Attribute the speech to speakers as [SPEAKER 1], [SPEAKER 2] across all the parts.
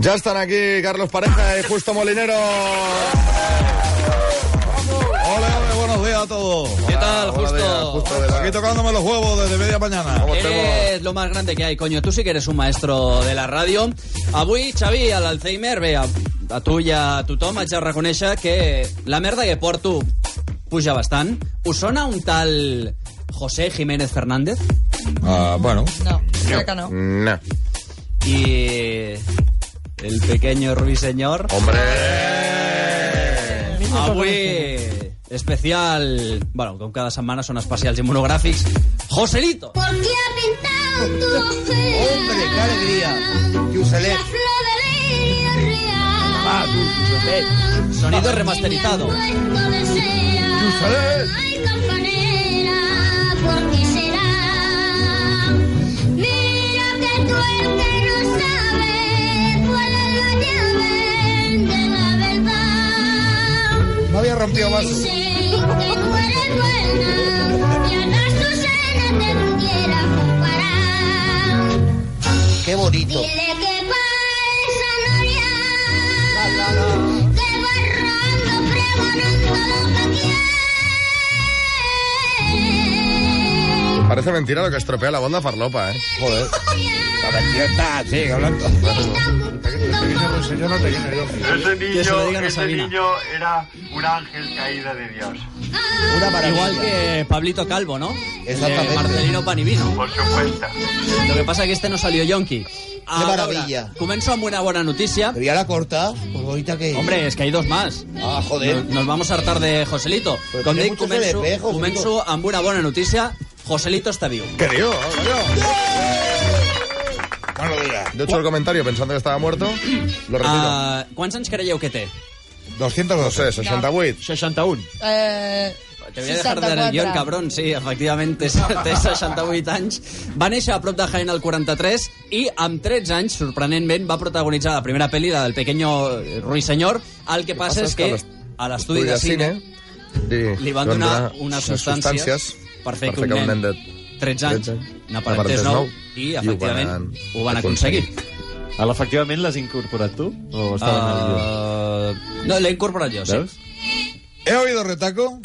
[SPEAKER 1] Ya están aquí Carlos Pareja y Justo Molinero.
[SPEAKER 2] Hola, hola, buenos días a todos.
[SPEAKER 3] ¿Qué tal,
[SPEAKER 1] Hola,
[SPEAKER 3] Justo?
[SPEAKER 1] días, Justo de la-
[SPEAKER 2] Aquí tocándome los huevos desde media mañana.
[SPEAKER 3] Eres lo más grande que hay, coño. Tu sí que eres un maestro de la ràdio. Avui, Xavi, a l'Alzheimer, bé, a, a tu i a tothom haig de reconèixer que la merda que porto puja bastant. Us sona un tal José Jiménez Fernández?
[SPEAKER 2] Ah, bueno,
[SPEAKER 4] No, crec que no.
[SPEAKER 1] No.
[SPEAKER 3] El pequeño ruiseñor.
[SPEAKER 1] Hombre.
[SPEAKER 3] Avui especial... Bueno, com cada setmana són especials i monogràfics. Joselito!
[SPEAKER 5] ¿Por qué ha pintado tu ojera?
[SPEAKER 6] Hombre, qué alegría. Yuselet.
[SPEAKER 5] La flor de lirio real.
[SPEAKER 6] Ah, tú, Yuselet.
[SPEAKER 3] Sonido remasterizado.
[SPEAKER 2] Yuselet.
[SPEAKER 5] Ay, campanera, ¿por pregonando lo que quiere.
[SPEAKER 1] Parece mentira lo que estropea la banda farlopa, ¿eh?
[SPEAKER 6] Joder. La está,
[SPEAKER 7] Ese
[SPEAKER 3] Que se lo
[SPEAKER 7] niño,
[SPEAKER 3] digan a
[SPEAKER 7] ese
[SPEAKER 3] Sabina.
[SPEAKER 7] niño era un ángel caído de Dios.
[SPEAKER 6] Una maravilla.
[SPEAKER 3] Igual que Pablito Calvo, ¿no?
[SPEAKER 6] Exactamente.
[SPEAKER 3] Marcelino Panivino.
[SPEAKER 7] Por supuesto.
[SPEAKER 3] Lo que pasa que este no salió yonki. Veure,
[SPEAKER 6] maravilla.
[SPEAKER 3] Començo amb una bona notícia.
[SPEAKER 6] Pero ya la corta, pues ahorita que...
[SPEAKER 3] Hombre, es que hay dos más.
[SPEAKER 6] Ah, joder.
[SPEAKER 3] Nos, nos vamos a hartar de Joselito.
[SPEAKER 6] Però
[SPEAKER 3] Com dic, començo,
[SPEAKER 6] Joselito.
[SPEAKER 3] començo amb una bona notícia. Joselito està viu.
[SPEAKER 1] ¿Qué digo?
[SPEAKER 6] Buenos días.
[SPEAKER 1] Yo he hecho el comentario pensando que estaba muerto. Lo retiro.
[SPEAKER 3] Uh, quants anys creieu que té?
[SPEAKER 6] 212.
[SPEAKER 1] no sé, 68.
[SPEAKER 2] 61.
[SPEAKER 4] Eh,
[SPEAKER 3] Te voy a dejar de el guión, cabrón. Sí, efectivament, té, té 68 anys. Va néixer a prop de Jaén el 43 i amb 13 anys, sorprenentment, va protagonitzar la primera pel·li, del pequeño ruiseñor. El que passa és que a l'estudi de cine
[SPEAKER 1] li,
[SPEAKER 3] li van donar unes substàncies per fer que un nen
[SPEAKER 1] de
[SPEAKER 3] 13 anys
[SPEAKER 1] 13
[SPEAKER 3] n'aparentés nou i, efectivament, ho van aconseguir.
[SPEAKER 8] Ara, efectivament, l'has incorporat tu? O estava?
[SPEAKER 3] Uh, no, l'he incorporat jo, sí.
[SPEAKER 8] Veus?
[SPEAKER 2] ¿He oído retaco?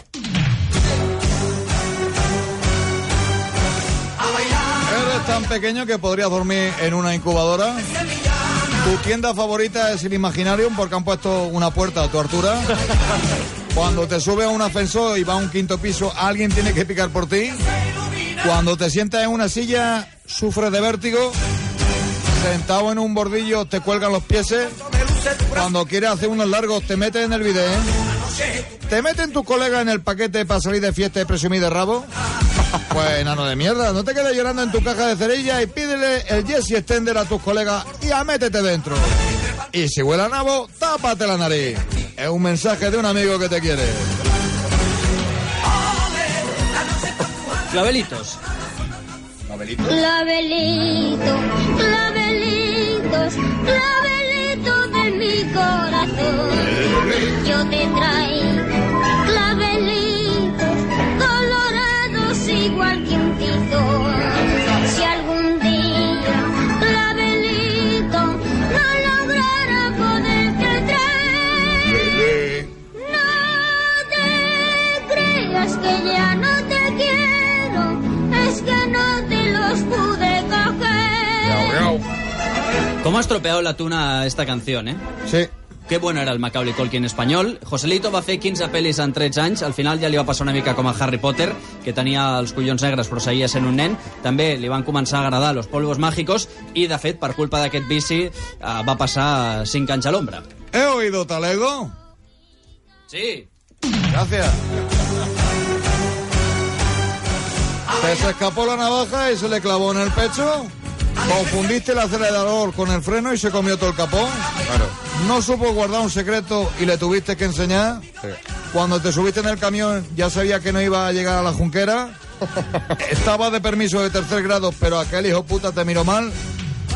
[SPEAKER 2] Eres tan pequeño que podrías dormir en una incubadora. Tu tienda favorita es el Imaginarium porque han puesto una puerta a tu altura. Cuando te subes a un ascensor y va a un quinto piso, alguien tiene que picar por ti. Cuando te sientas en una silla, sufres de vértigo. Sentado en un bordillo, te cuelgan los pies. Cuando quieres hacer unos largos, te metes en el video. ¿Te meten tus colegas en el paquete para salir de fiesta y presumir de rabo? Pues enano de mierda, no te quedes llorando en tu caja de cerilla y pídele el Jesse Extender a tus colegas y a métete dentro. Y si huele a nabo, tápate la nariz. Es un mensaje de un amigo que te quiere.
[SPEAKER 3] Clavelitos.
[SPEAKER 5] Clavelito, clavelitos, clavelitos de mi corazón. Yo te traigo
[SPEAKER 3] ¿Cómo ha estropeado la tuna esta canción, eh?
[SPEAKER 2] Sí.
[SPEAKER 3] Que bueno era el Macaulay Culkin espanyol. Joselito va fer 15 pel·lis en 13 anys. Al final ja li va passar una mica com a Harry Potter, que tenia els collons negres però seguia sent un nen. També li van començar a agradar Los Polvos Mágicos i, de fet, per culpa d'aquest vici, eh, va passar 5 anys a l'ombra.
[SPEAKER 2] ¿He oído talego?
[SPEAKER 3] Sí.
[SPEAKER 2] Gracias. Te se escapó la navaja y se le clavó en el pecho. Confundiste el acelerador con el freno y se comió todo el capó.
[SPEAKER 1] Claro.
[SPEAKER 2] No supo guardar un secreto y le tuviste que enseñar. Cuando te subiste en el camión ya sabía que no iba a llegar a la junquera. Estaba de permiso de tercer grado, pero aquel hijo puta te miró mal.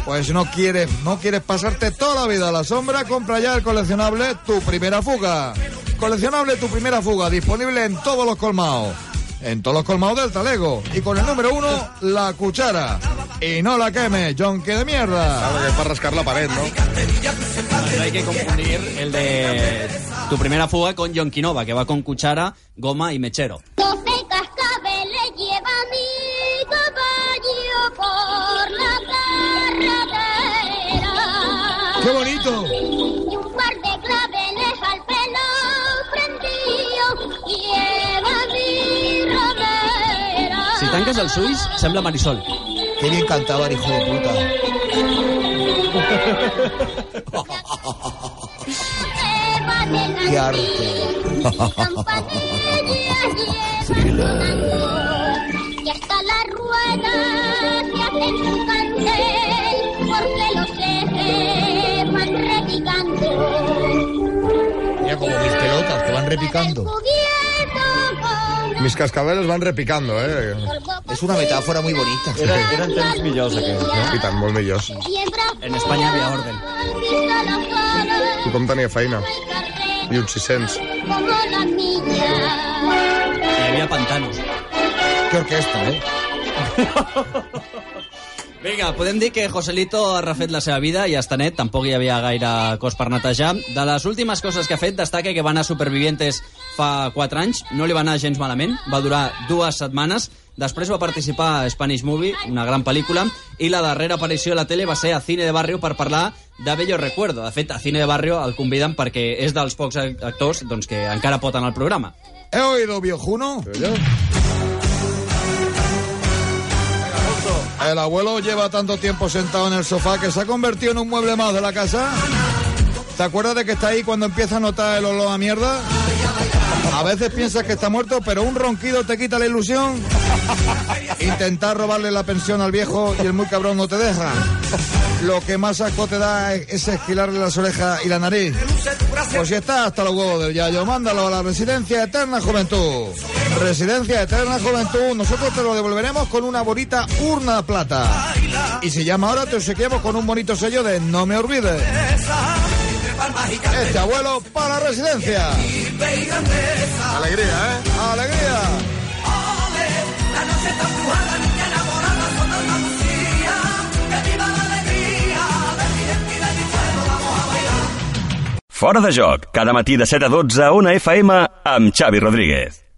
[SPEAKER 2] Pues si no quieres, no quieres pasarte toda la vida a la sombra, compra ya el coleccionable Tu Primera Fuga. Coleccionable Tu Primera Fuga, disponible en todos los colmados. En todos los colmados del talego. Y con el número uno, la cuchara. Y no la queme, Jonque de mierda.
[SPEAKER 1] Claro, que es para rascar la pared, ¿no?
[SPEAKER 3] No hay que confundir el de tu primera fuga con Yonkinova, que va con cuchara, goma y mechero.
[SPEAKER 2] ¡Qué bonito!
[SPEAKER 5] Y un par de claveles al pelo prendido lleva mi romera.
[SPEAKER 3] Si tanques els ulls, sembla Marisol.
[SPEAKER 6] Qué bien cantaba el hijo de puta. Qué
[SPEAKER 5] la
[SPEAKER 6] arte.
[SPEAKER 5] y hasta las ruedas se hacen un cancel porque los ejes van repicando.
[SPEAKER 6] Mira como mis pelotas que van repicando.
[SPEAKER 1] Mis cascabeles van repicando, eh?
[SPEAKER 6] Es una metáfora muy bonita.
[SPEAKER 8] Era, eren temps millors aquells, eh?
[SPEAKER 1] I tant, molt millors.
[SPEAKER 3] En España había orden.
[SPEAKER 1] Tothom tenia feina. I uns 600.
[SPEAKER 5] como la milla.
[SPEAKER 3] Hi havia pantanos.
[SPEAKER 2] ¡Qué orquesta, eh!
[SPEAKER 3] Vinga, podem dir que Joselito ha refet la seva vida i està net, tampoc hi havia gaire cos per netejar. De les últimes coses que ha fet, destaca que va anar a Supervivientes fa 4 anys, no li va anar gens malament, va durar dues setmanes, després va participar a Spanish Movie, una gran pel·lícula, i la darrera aparició a la tele va ser a Cine de Barrio per parlar de Bello Recuerdo. De fet, a Cine de Barrio el conviden perquè és dels pocs actors doncs, que encara pot anar al programa.
[SPEAKER 2] ¿He oído, viejuno? El abuelo lleva tanto tiempo sentado en el sofá que se ha convertido en un mueble más de la casa. ¿Te acuerdas de que está ahí cuando empieza a notar el olor a mierda? A veces piensas que está muerto, pero un ronquido te quita la ilusión. Intentar robarle la pensión al viejo y el muy cabrón no te deja. Lo que más asco te da es es esquilarle las orejas y la nariz. Pues si está hasta los huevos del yayo, mándalo a la Residencia Eterna Juventud. Residencia Eterna Juventud, nosotros te lo devolveremos con una bonita urna de plata. Y si llama ahora, te obsequiamos con un bonito sello de No me olvides. Este abuelo para residencia.
[SPEAKER 1] Alegria, eh?
[SPEAKER 2] ¡Alegría!
[SPEAKER 4] Fora de joc, cada matí de 7 a 12 a 1 FM amb Xavi Rodríguez.